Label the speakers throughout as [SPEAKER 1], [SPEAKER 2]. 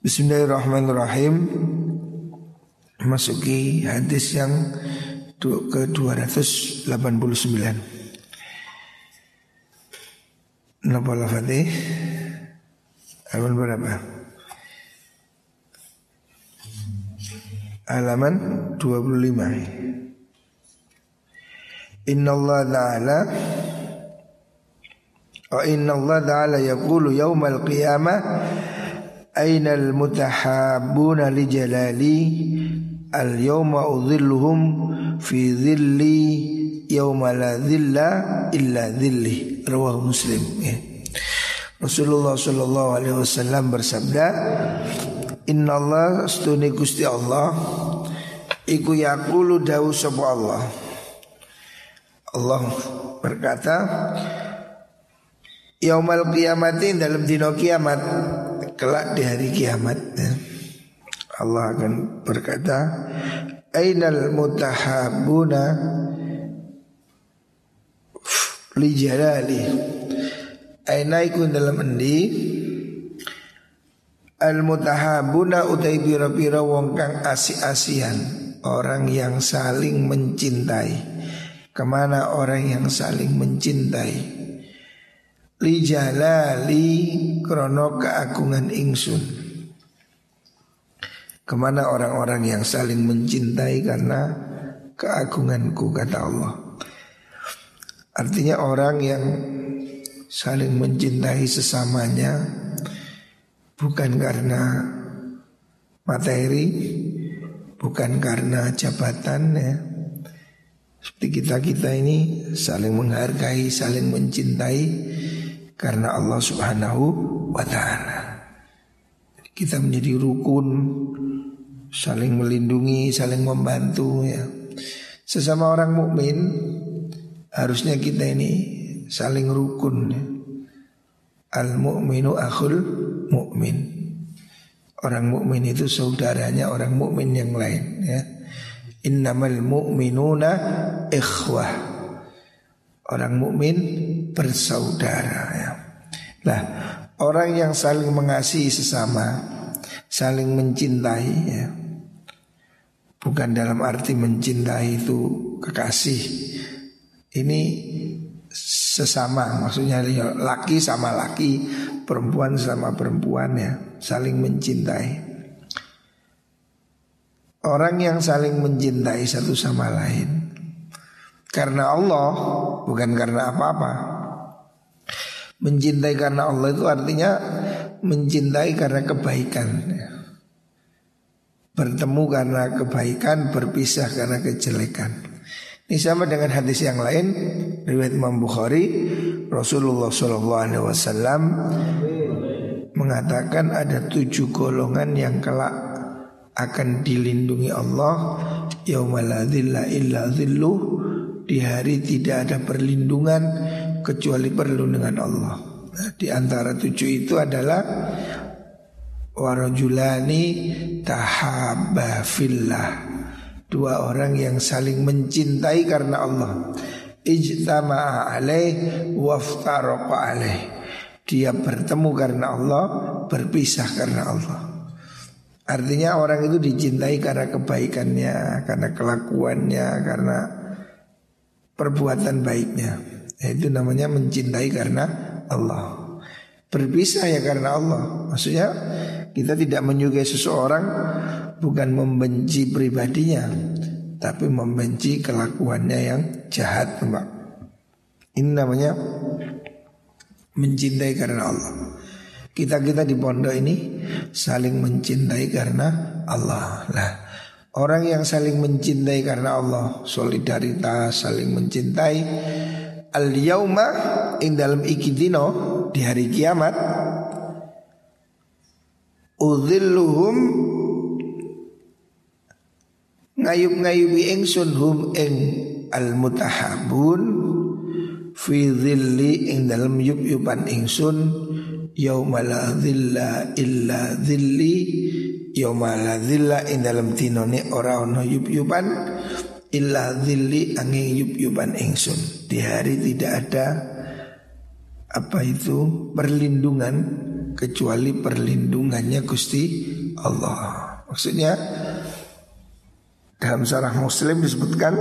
[SPEAKER 1] Bismillahirrahmanirrahim. Masuki hadis yang ke 289 Napa lafadhi Halaman berapa? Halaman 25 Inna Allah Ta'ala Wa inna Allah Ta'ala yaqulu yawmal qiyamah Aina al-mutahabuna li jalali Al-yawma udhilluhum fi dhilli Yawma la dhilla illa dhilli Rawah muslim ya. Rasulullah Sallallahu Alaihi Wasallam bersabda Inna Allah stuni gusti Allah Iku yakulu dawu sapa Allah Allah berkata Yaumal kiamatin dalam dino kiamat kelak di hari kiamat ya. Allah akan berkata Ainal mutahabuna li jalali. Aina iku dalam endi? Al mutahabuna utai pira-pira wong kang asi-asian Orang yang saling mencintai. Ke mana orang yang saling mencintai li jalali krono keagungan ingsun. Ke mana orang-orang yang saling mencintai karena keagunganku kata Allah. Artinya orang yang saling mencintai sesamanya Bukan karena materi Bukan karena jabatan ya. Seperti kita-kita ini saling menghargai, saling mencintai karena Allah Subhanahu wa taala. Kita menjadi rukun saling melindungi, saling membantu ya. Sesama orang mukmin harusnya kita ini saling rukun ya. Al mukminu akhul mukmin. Orang mukmin itu saudaranya orang mukmin yang lain ya. Innamal mu'minuna ikhwah Orang mukmin bersaudara ya. Nah, orang yang saling mengasihi sesama, saling mencintai ya. Bukan dalam arti mencintai itu kekasih. Ini sesama, maksudnya ya, laki sama laki, perempuan sama perempuan ya, saling mencintai. Orang yang saling mencintai satu sama lain karena Allah bukan karena apa-apa. Mencintai karena Allah itu artinya mencintai karena kebaikan. Bertemu karena kebaikan, berpisah karena kejelekan. Ini sama dengan hadis yang lain riwayat Imam Bukhari Rasulullah SAW mengatakan ada tujuh golongan yang kelak akan dilindungi Allah yaumaladilla illa zilluh di hari tidak ada perlindungan kecuali perlindungan Allah. Nah, di antara tujuh itu adalah warajulani tahabba fillah. Dua orang yang saling mencintai karena Allah. Ijtama'a alaih waftaraqa alaih. Dia bertemu karena Allah, berpisah karena Allah. Artinya orang itu dicintai karena kebaikannya, karena kelakuannya, karena perbuatan baiknya. Itu namanya mencintai karena Allah. Berpisah ya karena Allah. Maksudnya kita tidak menyukai seseorang bukan membenci pribadinya, tapi membenci kelakuannya yang jahat, Mbak. Ini namanya mencintai karena Allah. Kita-kita di pondok ini saling mencintai karena Allah. Lah, Orang yang saling mencintai karena Allah Solidaritas saling mencintai. Al yauma ing dalam ikidino di hari kiamat Udhilluhum Ngayub-ngayubi ingsun hum ing al mutahabun Fi dhilli ing dalam yub-yuban ingsun Yauma la dhilla illa dhilli Yomala zilla in dalam tinone ora ono yup-yupan illa zilli angin yup-yupan ingsun. Di hari tidak ada apa itu perlindungan kecuali perlindungannya Gusti Allah. Maksudnya dalam sarah Muslim disebutkan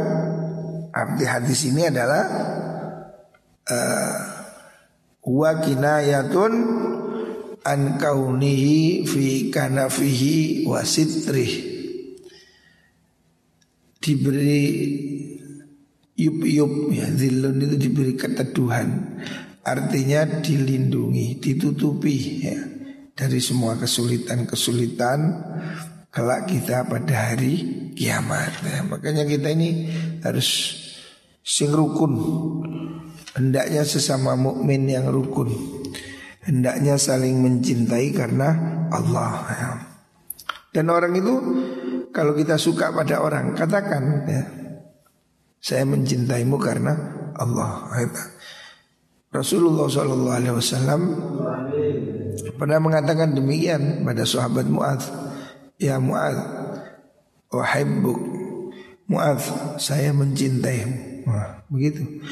[SPEAKER 1] arti hadis ini adalah uh, wa kinayatun an kaunihi fi kanafihi wa sitrih. Diberi yup-yup ya zilun itu diberi keteduhan. Artinya dilindungi ditutupi ya dari semua kesulitan-kesulitan kelak kita pada hari kiamat. Ya. makanya kita ini harus sing rukun. Hendaknya sesama mukmin yang rukun hendaknya saling mencintai karena Allah dan orang itu kalau kita suka pada orang katakan ya saya mencintaimu karena Allah. Rasulullah Shallallahu Alaihi Wasallam pernah mengatakan demikian pada sahabat Muad, ya Muad, wahibbuk, Muad, saya mencintaimu. Begitu.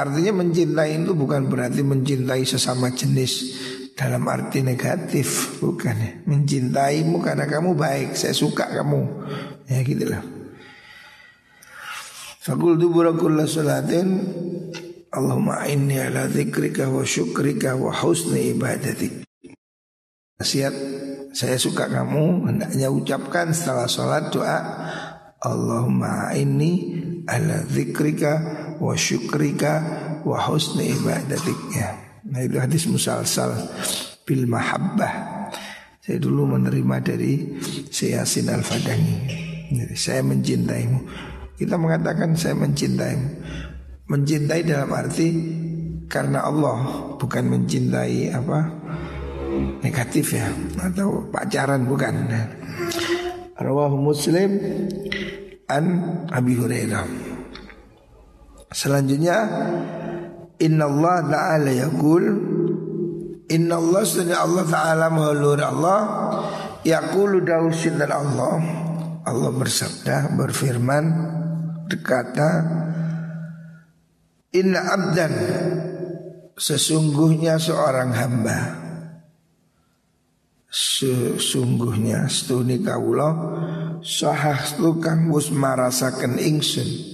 [SPEAKER 1] Artinya mencintai itu bukan berarti mencintai sesama jenis. Dalam arti negatif bukan ya. Mencintaimu karena kamu baik saya suka kamu. Ya gitulah. Fakul dubura kulla salatin Allahumma inni ala dzikrika wa syukrika wa husni ibadatik Nasihat saya suka kamu hendaknya ucapkan setelah sholat doa Allahumma inni ala dzikrika wa syukrika wa husni ibadatik ya Nah itu hadis musalsal bil mahabbah. Saya dulu menerima dari Syasin Al-Fadangi. Jadi saya mencintaimu. Kita mengatakan saya mencintaimu. Mencintai dalam arti karena Allah bukan mencintai apa negatif ya atau pacaran bukan. Rawahu Muslim an Abi Hurairah. Selanjutnya Inna Allah Ta'ala yaqul Inna Allah Sunnah Allah Ta'ala Mahalur Allah Yaqulu dawsin dan Allah. Allah bersabda berfirman Berkata Inna abdan Sesungguhnya seorang hamba. Sesungguhnya Stuni kaulah Sahah tukang marasakan ingsun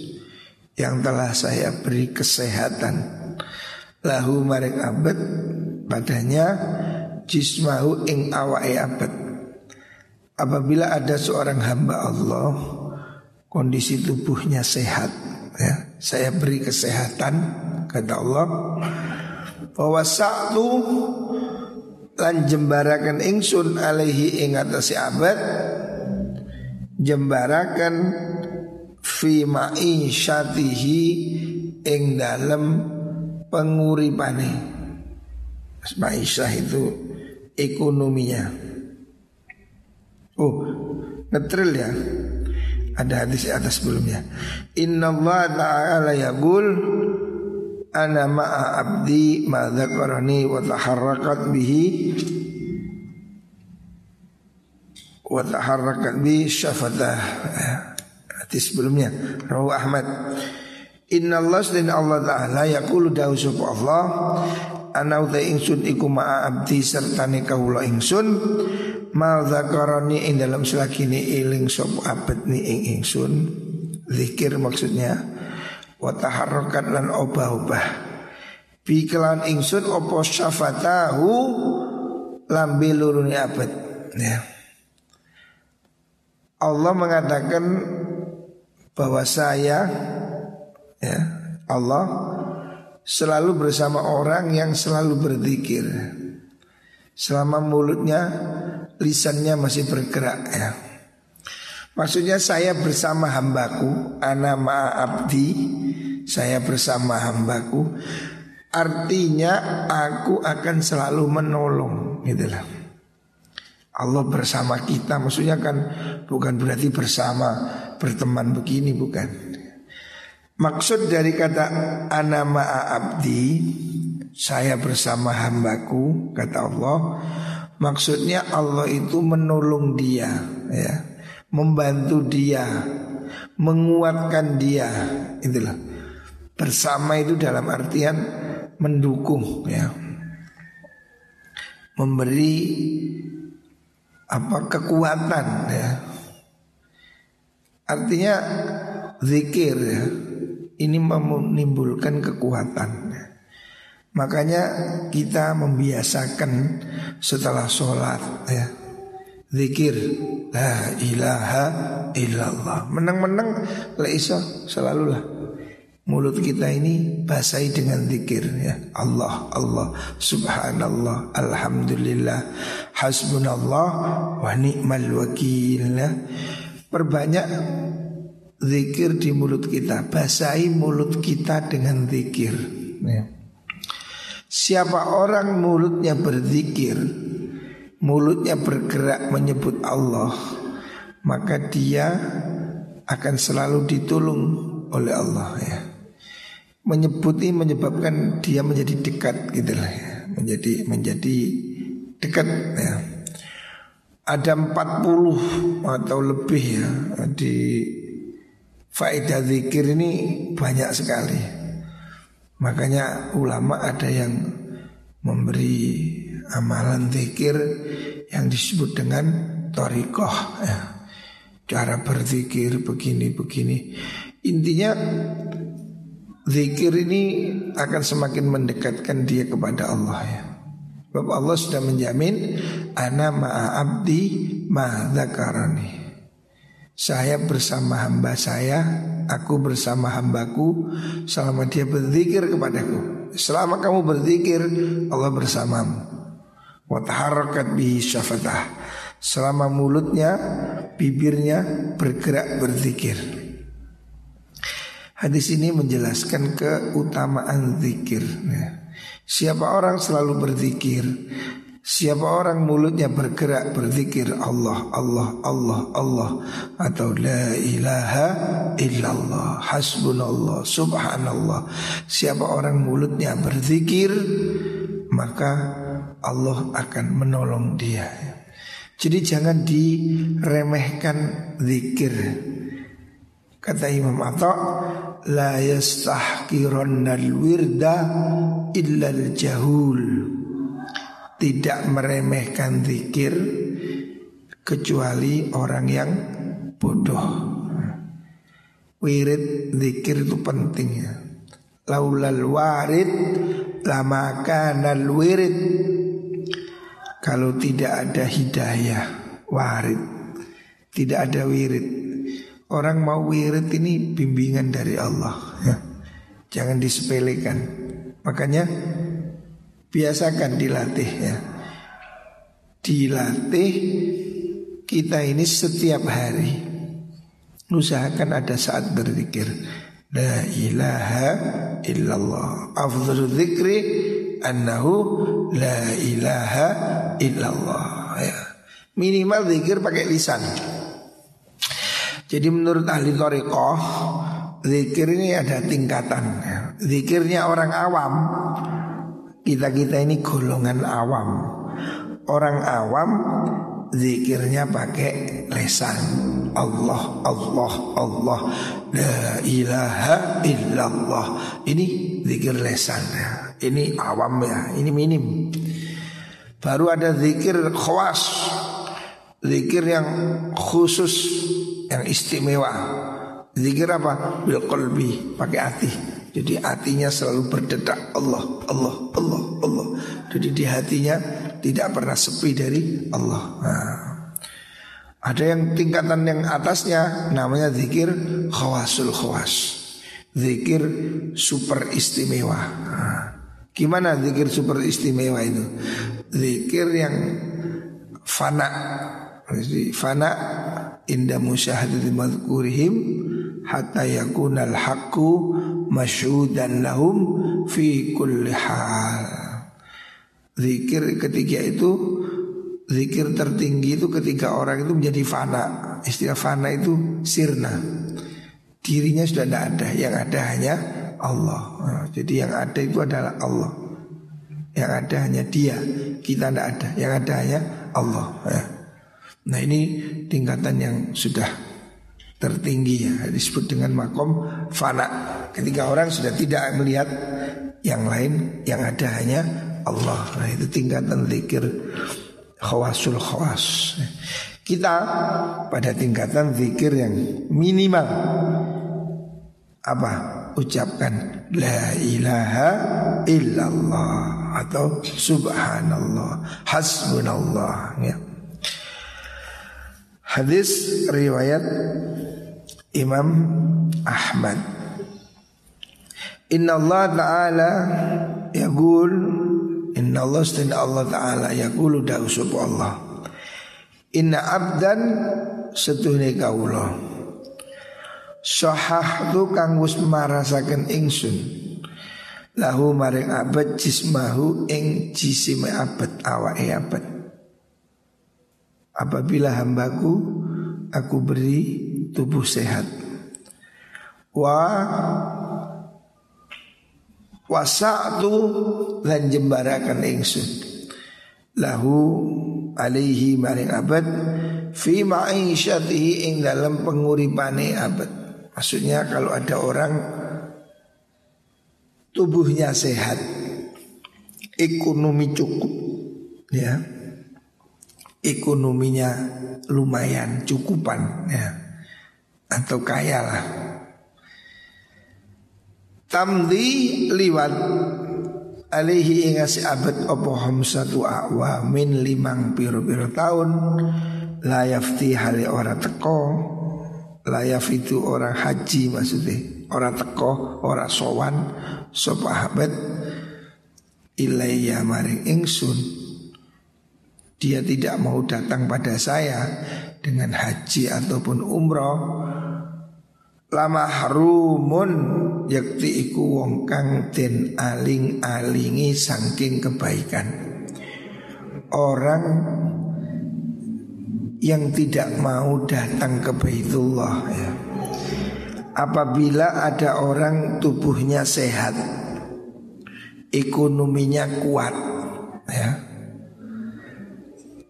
[SPEAKER 1] Yang telah saya beri kesehatan. Lahu marek abad padanya jismahu ing awai abad apabila ada seorang hamba Allah kondisi tubuhnya sehat ya. Saya beri kesehatan kata Allah. Bahwa satu lan jembarakan ingsun alaihi ing atase abad jembarakan fi ma'i syatihi ing dalem penguripane. Ma'isyah itu ekonominya. Oh netril ya. Ada hadis di atas sebelumnya. Inna Allah ta'ala yaqul Ana ma'a abdi ma dzakarani wa taharrakat bihi. Wa taharrakat bi syafatah hadis sebelumnya. Rawu Ahmad. Inna Allah dan Allah Ta'ala Yaqulu dahu suku Allah Ana uta ingsun iku ma'a abdi serta ingsun Mal zakarani ing dalam selakini iling sop abad ni ing ingsun. Zikir maksudnya Wataharrokat lan obah-obah. Bikelan ingsun opo syafatahu Lambi luruni abad. Ya. Allah mengatakan bahwa saya ya Allah selalu bersama orang yang selalu berzikir. Selama mulutnya lisannya masih bergerak ya. Maksudnya saya bersama hambaku ana abdi saya bersama hambaku artinya aku akan selalu menolong gitulah Allah bersama kita maksudnya kan bukan berarti bersama berteman begini bukan? Maksud dari kata anama abdi saya bersama hambaku kata Allah. Maksudnya Allah itu menolong dia ya. Membantu dia menguatkan dia itulah. Bersama itu dalam artian mendukung ya. Memberi apa kekuatan ya. Artinya zikir ya, ini menimbulkan kekuatan. Ya. Makanya kita membiasakan setelah sholat ya Zikir La ilaha illallah Menang-menang La iso selalulah Mulut kita ini basahi dengan zikir ya Allah Allah Subhanallah Alhamdulillah Hasbunallah Wa ni'mal wakil ya. Perbanyak zikir di mulut kita Basahi mulut kita dengan zikir. Ya. Siapa orang mulutnya berzikir Mulutnya bergerak menyebut Allah Maka dia akan selalu ditolong oleh Allah ya. Menyebut ini menyebabkan dia menjadi dekat gitu lah ya. Menjadi menjadi dekat ya Ada 40 atau lebih ya Di faedah zikir ini banyak sekali. Makanya ulama ada yang memberi amalan zikir yang disebut dengan torikoh ya. Cara berzikir begini-begini Intinya Zikir ini akan semakin mendekatkan dia kepada Allah ya Sebab Allah sudah menjamin Ana ma'a abdi ma'zakarani Saya bersama hamba saya Aku bersama hambaku Selama dia berzikir kepadaku. Selama kamu berzikir Allah bersamamu. Wataharakat bihi syafatah. Selama mulutnya Bibirnya bergerak berzikir. Hadis ini menjelaskan keutamaan zikir Siapa orang selalu berzikir? Siapa orang mulutnya bergerak berzikir Allah, Allah, Allah, Allah? Atau La ilaha illallah Hasbunallah, subhanallah. Siapa orang mulutnya berzikir Maka Allah akan menolong dia. Jadi jangan diremehkan zikir. Kata Imam Atta La yastahkirannal wirda illal jahul tidak meremehkan zikir kecuali orang yang bodoh. Wirid zikir itu penting ya. Laulal warid lama kanal wirid. Kalau tidak ada hidayah warid, tidak ada wirid. Orang mau wirid ini bimbingan dari Allah ya. Jangan disepelekan. Makanya biasakan dilatih ya. Dilatih kita ini setiap hari usahakan ada saat berzikir. La ilaha illallah. Afdhalu dzikri annahu la ilaha illallah ya. Minimal zikir pakai lisan. Jadi menurut ahli thariqah Zikir ini ada tingkatan. Ya. Zikirnya orang awam. Kita-kita ini golongan awam. Orang awam Zikirnya pakai lesan. Allah, Allah, Allah. La ilaha illallah. Ini zikir lesan. Ini awam ya. Ini minim. Baru ada zikir khawas. Zikir yang khusus Yang istimewa Zikir apa? Bil qalbi Pakai hati jadi hatinya selalu berdetak Allah, Allah, Allah, Allah. Jadi di hatinya tidak pernah sepi dari Allah. Nah, ada yang tingkatan yang atasnya namanya zikir khawasul khawas. Zikir super istimewa. Nah, gimana zikir super istimewa itu? Zikir yang fana. Fana inda musyahadati madhkurihim hatta yakunal haqqu masyhudan lahum fi kulli hal. Zikir ketiga itu Zikir tertinggi itu ketika orang itu menjadi fana. Istilah fana itu sirna. Dirinya sudah tidak ada. Yang ada hanya Allah. Nah, Jadi yang ada itu adalah Allah. Yang ada hanya dia. Kita tidak ada. Yang ada hanya Allah. Ya. Nah ini tingkatan yang sudah tertinggi ya disebut dengan makom fana ketika orang sudah tidak melihat yang lain yang ada hanya Allah. Nah itu tingkatan zikir khawasul khawas. Kita pada tingkatan zikir yang minimal apa? Ucapkan la ilaha illallah atau subhanallah, hasbunallah ya. Hadis riwayat Imam Ahmad. Inna Allah Ta'ala Yaqul Inna Allah Inna Allah Ta'ala Yaqulu da'usub Allah. Inna abdan Setuhni kaulah Sohah tu kang wis marasaken ingsun. Lahu maring abad jismahu ing jisime abad awake abad Apabila hambaku aku beri tubuh sehat. Wa wasa'tu lan jembarakan ingsun. Lahu alaihi maring abad fi ma'isyatihi ing dalam penguripane abad. Maksudnya kalau ada orang tubuhnya sehat ekonomi cukup ya ekonominya lumayan cukupan ya. Atau kaya lah. Tamdi liwat alihi ingasi abad opo hamsatu awa min limang piro-piro tahun. Layafti hali ora teko. Layaf itu orang haji maksudnya. Orang teko orang sowan. Sopa abad ilayya maring ingsun dia tidak mau datang pada saya dengan haji ataupun umroh lama harumun yakti iku wong kang den aling-alingi saking kebaikan. Orang yang tidak mau datang ke Baitullah ya. Apabila ada orang tubuhnya sehat, ekonominya kuat ya.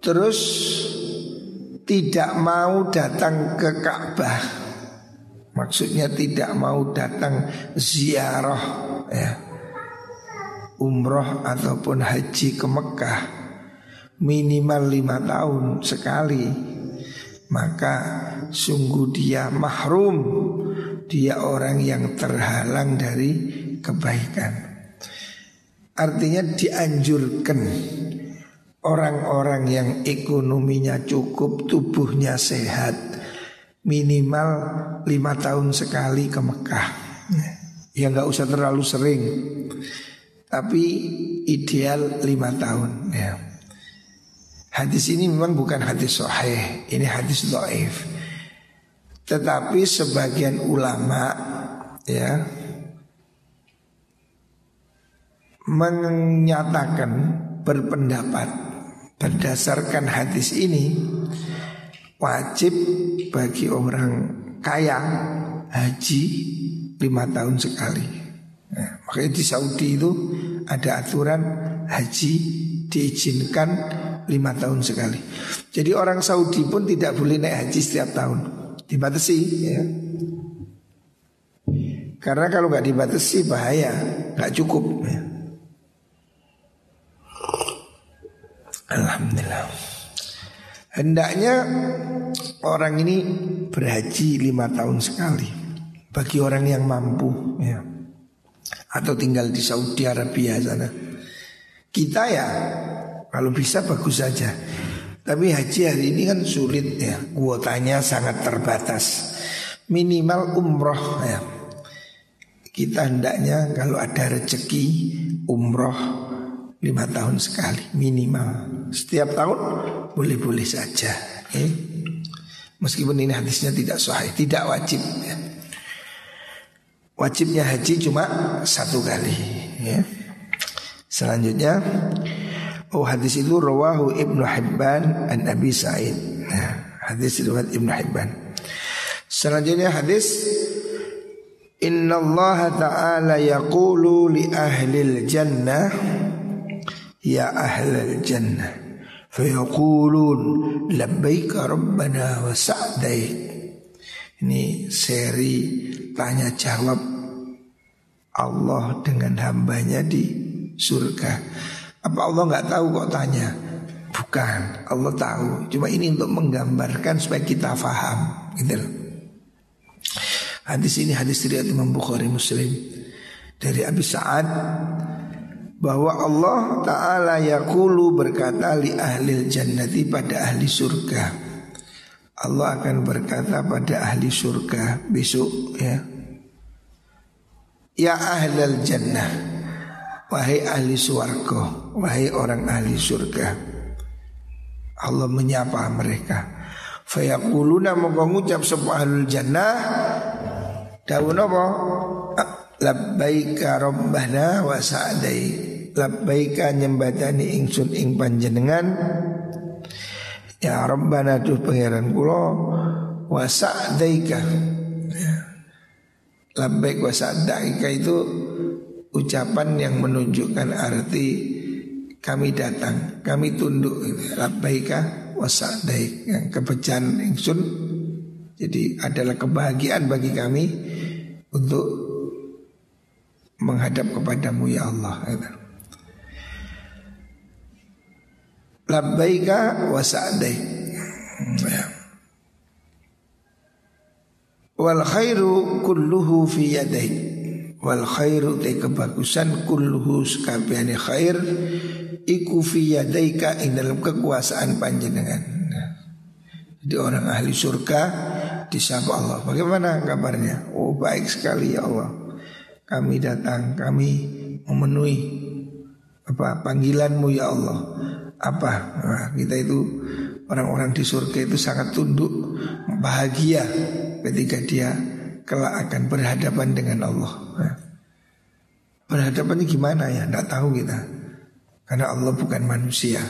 [SPEAKER 1] Terus tidak mau datang ke Ka'bah. Maksudnya tidak mau datang ziarah ya. Umroh ataupun haji ke Mekah Minimal lima tahun sekali. Maka sungguh dia mahrum. Dia orang yang terhalang dari kebaikan. Artinya dianjurkan Orang-orang yang ekonominya cukup Tubuhnya sehat minimal lima tahun sekali ke Mekah. Ya nggak usah terlalu sering, tapi ideal lima tahun. Ya. Hadis ini memang bukan hadis sahih, ini hadis doif. Tetapi sebagian ulama ya menyatakan berpendapat berdasarkan hadis ini wajib bagi orang kaya haji lima tahun sekali. Nah, makanya di Saudi itu ada aturan haji diizinkan lima tahun sekali. Jadi orang Saudi pun tidak boleh naik haji setiap tahun, dibatasi ya. Karena kalau nggak dibatasi bahaya, nggak cukup. Ya. Alhamdulillah. Hendaknya orang ini berhaji lima tahun sekali bagi orang yang mampu ya. Atau tinggal di Saudi Arabia sana. Kita ya kalau bisa bagus saja. Tapi haji hari ini kan sulit ya, kuotanya sangat terbatas. Minimal umroh ya. Kita hendaknya kalau ada rezeki umroh lima tahun sekali minimal. Setiap tahun boleh-boleh saja. Eh? Meskipun ini hadisnya tidak sahih, tidak wajib. Ya. Wajibnya haji cuma satu kali. Ya. Selanjutnya, oh hadis itu rawahu Ibnu Hibban an Abi Sa'id. Nah, hadis riwayat Ibnu Hibban. Selanjutnya hadis Inna Allah Ta'ala yaqulu li ahli jannah ya ahlal jannah fayaqulun labbaika rabbana wa sa'daik ini seri tanya jawab Allah dengan hambanya di surga Apa Allah nggak tahu kok tanya? Bukan, Allah tahu. Cuma ini untuk menggambarkan supaya kita faham, gitu loh. Hadis ini hadis riwayat Imam Bukhari Muslim dari Abi Sa'ad bahwa Allah Ta'ala yakulu berkata li ahli jannati pada ahli surga. Allah akan berkata pada ahli surga besok ya. Ya ahlal jannah Wahai ahli suarga Wahai orang ahli surga. Allah menyapa mereka. Fayakuluna moga ngucap sebuah ahlul jannah. Daun apa? Labbaika rabbana wa sa'dai. Labbaika nyembadani ingsun ing panjenengan. Ya rabbana tuh pangeran kula wa sa'daika. Ya. Labbaik wa sa'daika itu ucapan yang menunjukkan arti kami datang, kami tunduk. Labbaika wa sa'daik yang kepecahan ingsun. Jadi adalah kebahagiaan bagi kami untuk menghadap kepadamu ya Allah. Labbaika wa sa'daik. Ya. Wal khairu kulluhu fi yadaik. Wal khairu te kebagusan kulluhu sekabehane khair iku fi yadaika ing dalam kekuasaan panjenengan. Jadi orang ahli surga disapa Allah. Bagaimana kabarnya? Oh baik sekali ya Allah kami datang, kami memenuhi apa panggilanmu ya Allah. Apa? Nah, kita itu orang-orang di surga itu sangat tunduk, bahagia ketika dia kelak akan berhadapan dengan Allah. Nah, berhadapannya gimana ya? Tidak tahu kita. Karena Allah bukan manusia.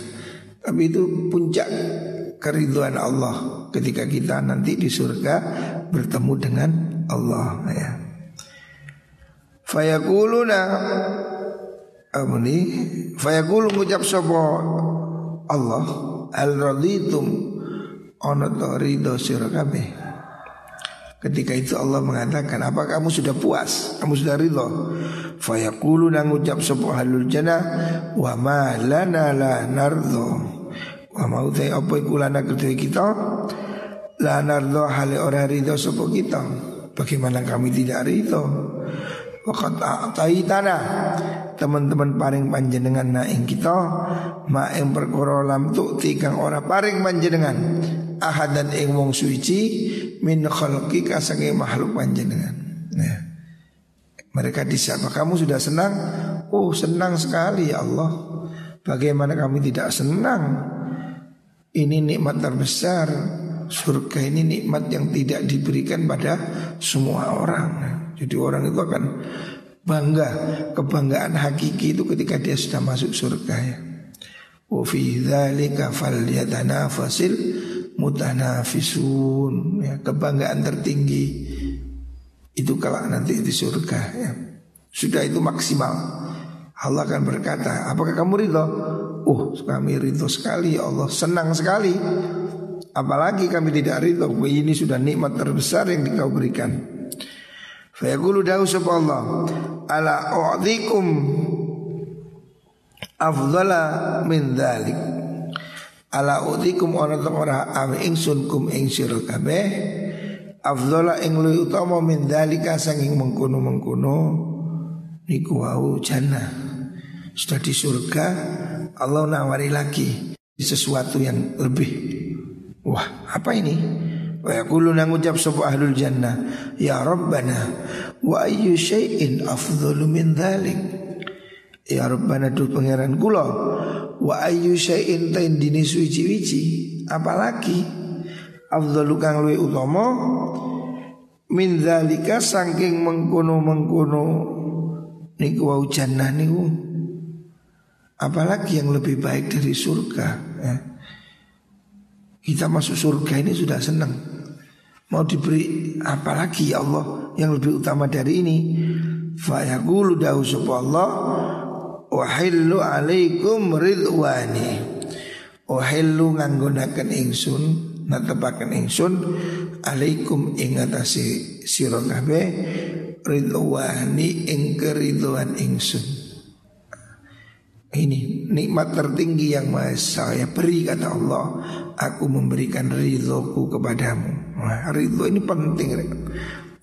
[SPEAKER 1] Tapi itu puncak keriduan Allah ketika kita nanti di surga bertemu dengan Allah ya. Fayakuluna apa nih? Fayakulu ngucap sapa Allah al raditum ono to ridho Ketika itu Allah mengatakan, apa kamu sudah puas? Kamu sudah ridho? Fayaqulu nang ucap sapa halul jannah wa ma lana la nardho. Wa mau te apa iku lana kedue kita? La nardho hale ora ridho sapa kita. Bagaimana kami tidak ridho? Wakat tanah Teman-teman paring panjenengan na ing kita Ma ing perkara lam tukti kang ora paring panjenengan. Ahad dan ing wong suci Min khalqi kasangi makhluk panjenengan. Nah mereka disapa kamu sudah senang? Oh senang sekali ya Allah. Bagaimana kami tidak senang? Ini nikmat terbesar. Surga ini nikmat yang tidak diberikan pada semua orang jadi orang itu akan bangga Kebanggaan hakiki itu ketika dia sudah masuk surga ya. Wa fi dzalika falyatanafasil mutanafisun ya, Kebanggaan tertinggi Itu kalau nanti di surga ya. Sudah itu maksimal. Allah akan berkata Apakah kamu ridho? Oh kami ridho sekali ya Allah. Senang sekali. Apalagi kami tidak ridho. Ini sudah nikmat terbesar yang dikau berikan Fayaqulu dahu sapa Allah ala u'dhikum afdala min dzalik. Ala u'dhikum ana ora ame ingsun kum ing sira kabeh afdala ing luwih utama min dzalika sanging mengkono-mengkono niku wau jannah. Sudah di surga Allah nawari lagi sesuatu yang lebih. Wah, apa ini? Wa yaquluna ngucap sapa ahlul jannah Ya Rabbana Wa ayyu syai'in afdhalu min dhalik Ya Rabbana tu pangeran kula Wa ayyu syai'in tain dini suci-wici Apalagi Afdhalu kang luwih utama Min dhalika saking mengkono-mengkono Niku wau jannah niku Apalagi yang lebih baik dari surga ya. Kita masuk surga ini sudah senang. Mau diberi apa lagi ya Allah yang lebih utama dari ini? Fayaqulu dahu Allah Wahillu alaikum ridwani. Wahillu nganggunakan ingsun Natepakan ingsun Alaikum ingatasi sirokabe Ridwani ing keriduan ingsun Ini nikmat tertinggi yang saya beri kata Allah. Aku memberikan ridhoku kepadamu. Nah ridho ini penting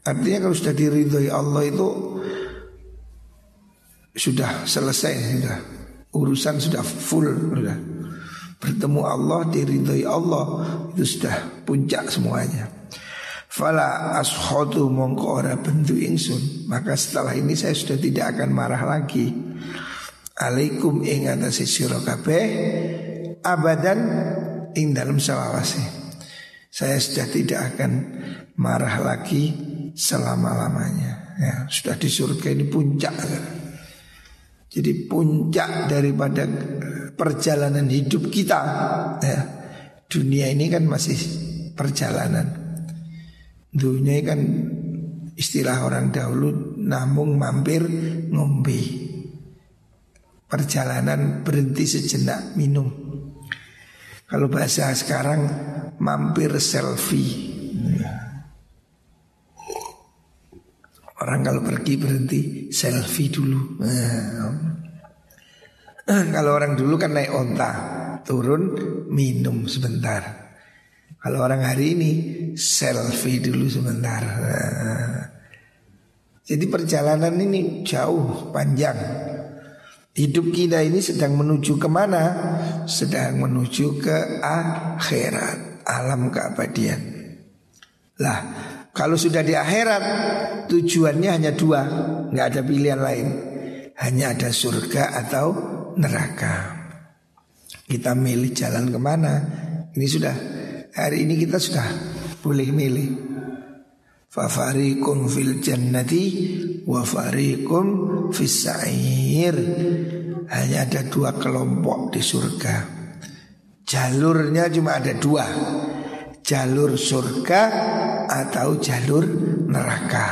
[SPEAKER 1] Artinya kalau sudah diridhoi Allah itu Sudah selesai sudah. Urusan sudah full sudah. Bertemu Allah diridhoi Allah Itu sudah puncak semuanya. Fala ashodu mongko ora bentuk ingsun. Maka setelah ini saya sudah tidak akan marah lagi alaikum ing atase sira kabeh abadan ing dalam selawase. Saya sudah tidak akan marah lagi selama-lamanya. Ya, sudah di surga ini puncak. Jadi puncak daripada perjalanan hidup kita. Ya, dunia ini kan masih perjalanan. Dunia kan istilah orang dahulu namung mampir ngombe perjalanan berhenti sejenak minum. Kalau bahasa sekarang mampir selfie. Orang kalau pergi berhenti selfie dulu. kalau orang dulu kan naik onta, turun minum sebentar. Kalau orang hari ini selfie dulu sebentar. Jadi perjalanan ini jauh panjang. Hidup kita ini sedang menuju ke mana? Sedang menuju ke akhirat Alam keabadian. Lah kalau sudah di akhirat Tujuannya hanya dua. Nggak ada pilihan lain. Hanya ada surga atau neraka. Kita milih jalan ke mana? Ini sudah. Hari ini kita sudah boleh milih. Fafarikum fil jannati wa farikum fis sa'ir. Hanya ada dua kelompok di surga. Jalurnya cuma ada dua. Jalur surga atau jalur neraka.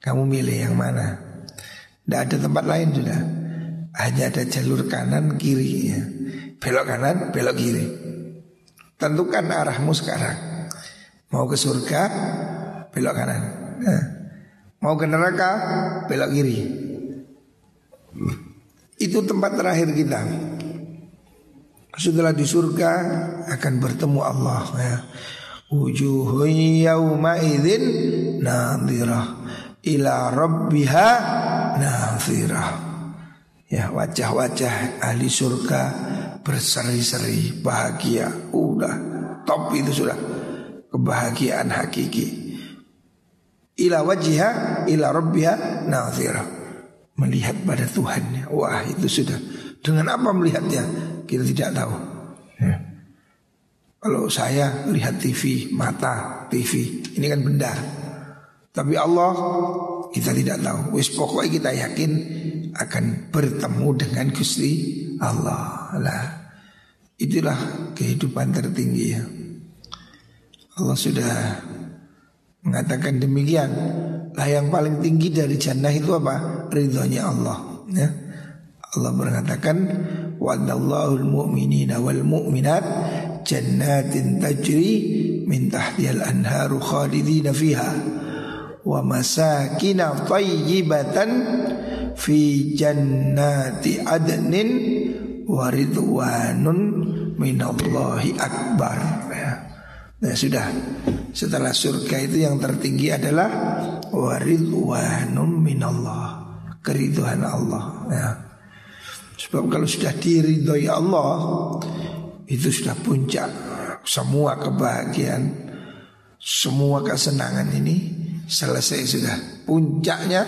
[SPEAKER 1] Kamu milih yang mana? Tidak ada tempat lain sudah. Hanya ada jalur kanan kiri. Belok kanan, belok kiri. Tentukan arahmu sekarang. Mau ke surga belok kanan. Nah, mau ke neraka belok kiri. Itu tempat terakhir kita. Setelah di surga akan bertemu Allah ya. Wujuhun yawma idzin nadhirah ila rabbiha nadhirah. Ya wajah-wajah ahli surga berseri-seri bahagia. Udah top itu sudah kebahagiaan hakiki. Ila wajhiha ila rabbiha nazira. Melihat pada Tuhannya. Wah, itu sudah. Dengan apa melihatnya? Kita tidak tahu. Ya. Kalau saya lihat TV, mata TV, ini kan benda. Tapi Allah kita tidak tahu. Wis pokoknya kita yakin akan bertemu dengan Gusti Allah. Lah, itulah kehidupan tertinggi ya. Allah sudah mengatakan demikian. Lah yang paling tinggi dari jannah itu apa? Ridhonya Allah. Ya. Allah mengatakan wa'adallahu al-mu'minina wal mu'minat jannatin tajri min tahtihal anharu khalidina fiha wa masakina tayyibatan fi jannati adnin wa ridwanun minallahi akbar. Nah sudah Setelah surga itu yang tertinggi adalah Waridwanum minallah Keriduhan Allah ya. Sebab kalau sudah diridhoi Allah Itu sudah puncak Semua kebahagiaan Semua kesenangan ini Selesai sudah Puncaknya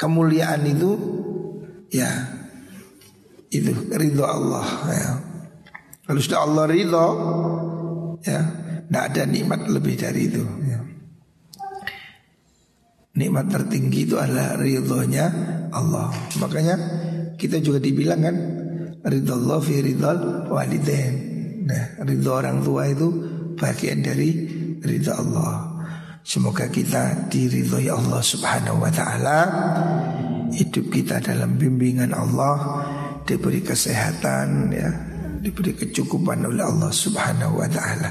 [SPEAKER 1] Kemuliaan itu Ya Itu ridho Allah ya. Kalau sudah Allah ridho ya tidak ada nikmat lebih dari itu ya. nikmat tertinggi itu adalah ridhonya Allah. Makanya kita juga dibilang kan ridho Allah fi ridho walidain. Nah ridho orang tua itu bagian dari ridho Allah. Semoga kita diridhoi Allah subhanahu wa ta'ala. Hidup kita dalam bimbingan Allah Diberi kesehatan ya diberi kecukupan oleh Allah Subhanahu wa taala.